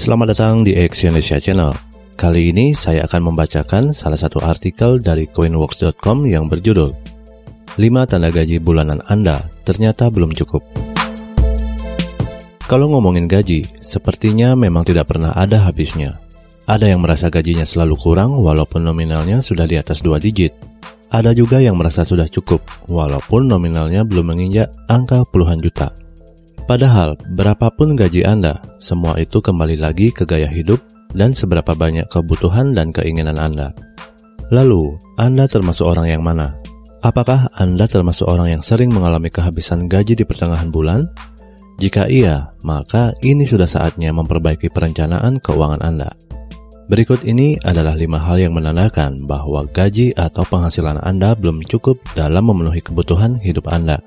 Selamat datang di Exyonesia Channel. Kali ini saya akan membacakan salah satu artikel dari coinworks.com yang berjudul 5 tanda gaji bulanan Anda ternyata belum cukup. Kalau ngomongin gaji, sepertinya memang tidak pernah ada habisnya. Ada yang merasa gajinya selalu kurang walaupun nominalnya sudah di atas dua digit. Ada juga yang merasa sudah cukup walaupun nominalnya belum menginjak angka puluhan juta. Padahal, berapapun gaji Anda, semua itu kembali lagi ke gaya hidup dan seberapa banyak kebutuhan dan keinginan Anda. Lalu, Anda termasuk orang yang mana? Apakah Anda termasuk orang yang sering mengalami kehabisan gaji di pertengahan bulan? Jika iya, maka ini sudah saatnya memperbaiki perencanaan keuangan Anda. Berikut ini adalah lima hal yang menandakan bahwa gaji atau penghasilan Anda belum cukup dalam memenuhi kebutuhan hidup Anda.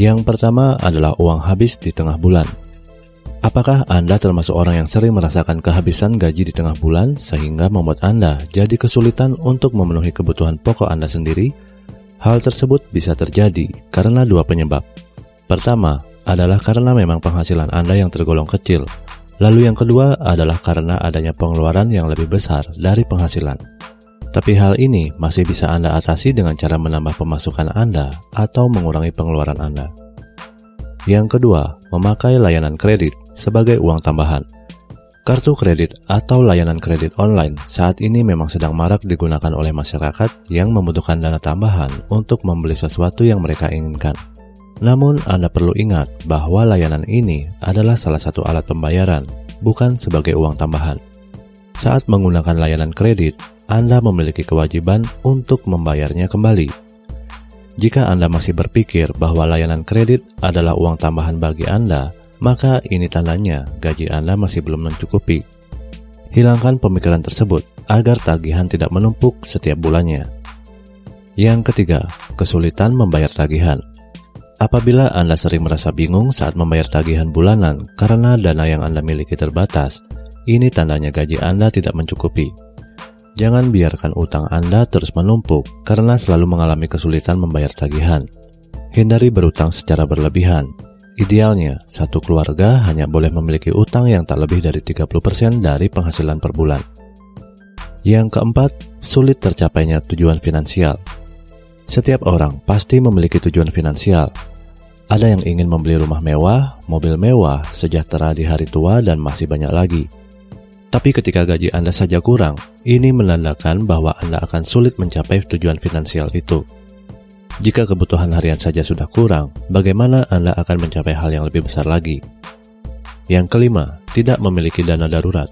Yang pertama adalah uang habis di tengah bulan. Apakah Anda termasuk orang yang sering merasakan kehabisan gaji di tengah bulan sehingga membuat Anda jadi kesulitan untuk memenuhi kebutuhan pokok Anda sendiri? Hal tersebut bisa terjadi karena dua penyebab. Pertama adalah karena memang penghasilan Anda yang tergolong kecil. Lalu yang kedua adalah karena adanya pengeluaran yang lebih besar dari penghasilan. Tapi hal ini masih bisa Anda atasi dengan cara menambah pemasukan Anda atau mengurangi pengeluaran Anda. Yang kedua, memakai layanan kredit sebagai uang tambahan. Kartu kredit atau layanan kredit online saat ini memang sedang marak digunakan oleh masyarakat yang membutuhkan dana tambahan untuk membeli sesuatu yang mereka inginkan. Namun, Anda perlu ingat bahwa layanan ini adalah salah satu alat pembayaran, bukan sebagai uang tambahan. Saat menggunakan layanan kredit, anda memiliki kewajiban untuk membayarnya kembali. Jika Anda masih berpikir bahwa layanan kredit adalah uang tambahan bagi Anda, maka ini tandanya gaji Anda masih belum mencukupi. Hilangkan pemikiran tersebut agar tagihan tidak menumpuk setiap bulannya. Yang ketiga, kesulitan membayar tagihan. Apabila Anda sering merasa bingung saat membayar tagihan bulanan karena dana yang Anda miliki terbatas, ini tandanya gaji Anda tidak mencukupi. Jangan biarkan utang Anda terus menumpuk karena selalu mengalami kesulitan membayar tagihan. Hindari berutang secara berlebihan. Idealnya, satu keluarga hanya boleh memiliki utang yang tak lebih dari 30% dari penghasilan per bulan. Yang keempat, sulit tercapainya tujuan finansial. Setiap orang pasti memiliki tujuan finansial. Ada yang ingin membeli rumah mewah, mobil mewah, sejahtera di hari tua, dan masih banyak lagi. Tapi ketika gaji Anda saja kurang, ini menandakan bahwa Anda akan sulit mencapai tujuan finansial itu. Jika kebutuhan harian saja sudah kurang, bagaimana Anda akan mencapai hal yang lebih besar lagi? Yang kelima, tidak memiliki dana darurat.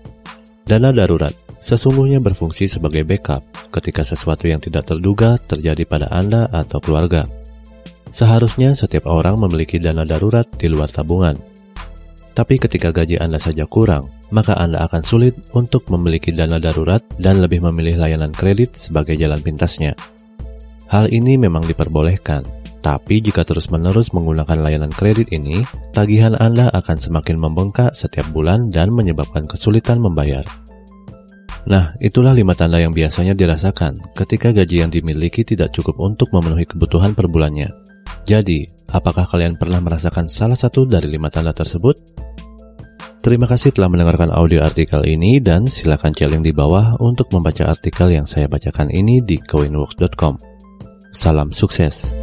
Dana darurat sesungguhnya berfungsi sebagai backup ketika sesuatu yang tidak terduga terjadi pada Anda atau keluarga. Seharusnya setiap orang memiliki dana darurat di luar tabungan. Tapi ketika gaji Anda saja kurang, maka Anda akan sulit untuk memiliki dana darurat dan lebih memilih layanan kredit sebagai jalan pintasnya. Hal ini memang diperbolehkan, tapi jika terus-menerus menggunakan layanan kredit ini, tagihan Anda akan semakin membengkak setiap bulan dan menyebabkan kesulitan membayar. Nah, itulah lima tanda yang biasanya dirasakan ketika gaji yang dimiliki tidak cukup untuk memenuhi kebutuhan per bulannya. Jadi, apakah kalian pernah merasakan salah satu dari lima tanda tersebut? Terima kasih telah mendengarkan audio artikel ini dan silakan cek link di bawah untuk membaca artikel yang saya bacakan ini di coinworks.com. Salam sukses.